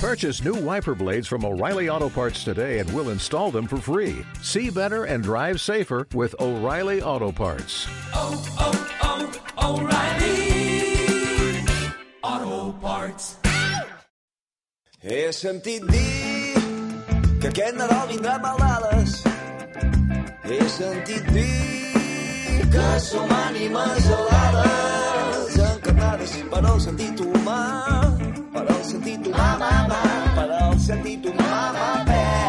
Purchase new wiper blades from O'Reilly Auto Parts today and we'll install them for free. See better and drive safer with O'Reilly Auto Parts. oh, oh, oh, O'Reilly Auto Parts. He sentit dir que aquest Nadal vindrà maldades. He sentit dir que som ànimes alades, encarnades per al sentit humà, però sentir tu mama, mama, però sentir tu mama, mama,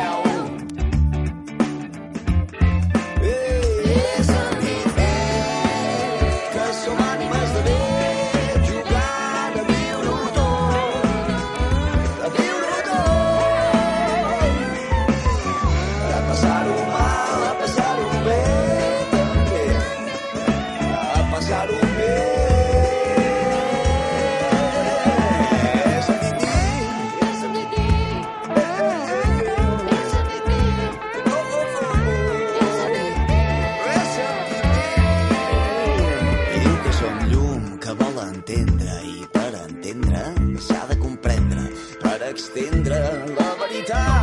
que vol entendre i per entendre s'ha de comprendre per extendre la veritat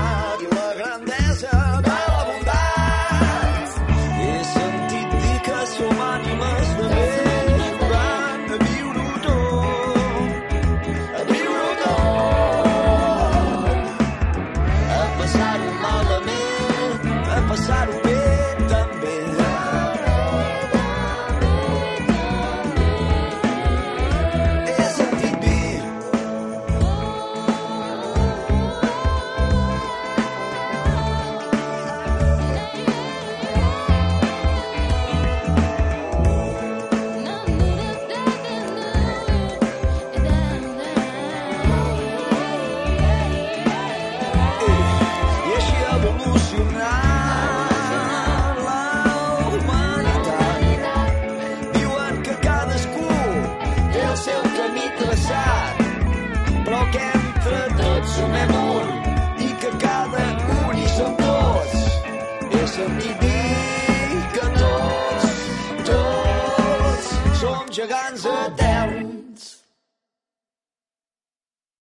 sumem un i que cada un hi som tots. És a mi dir que tots, tots som gegants a terra.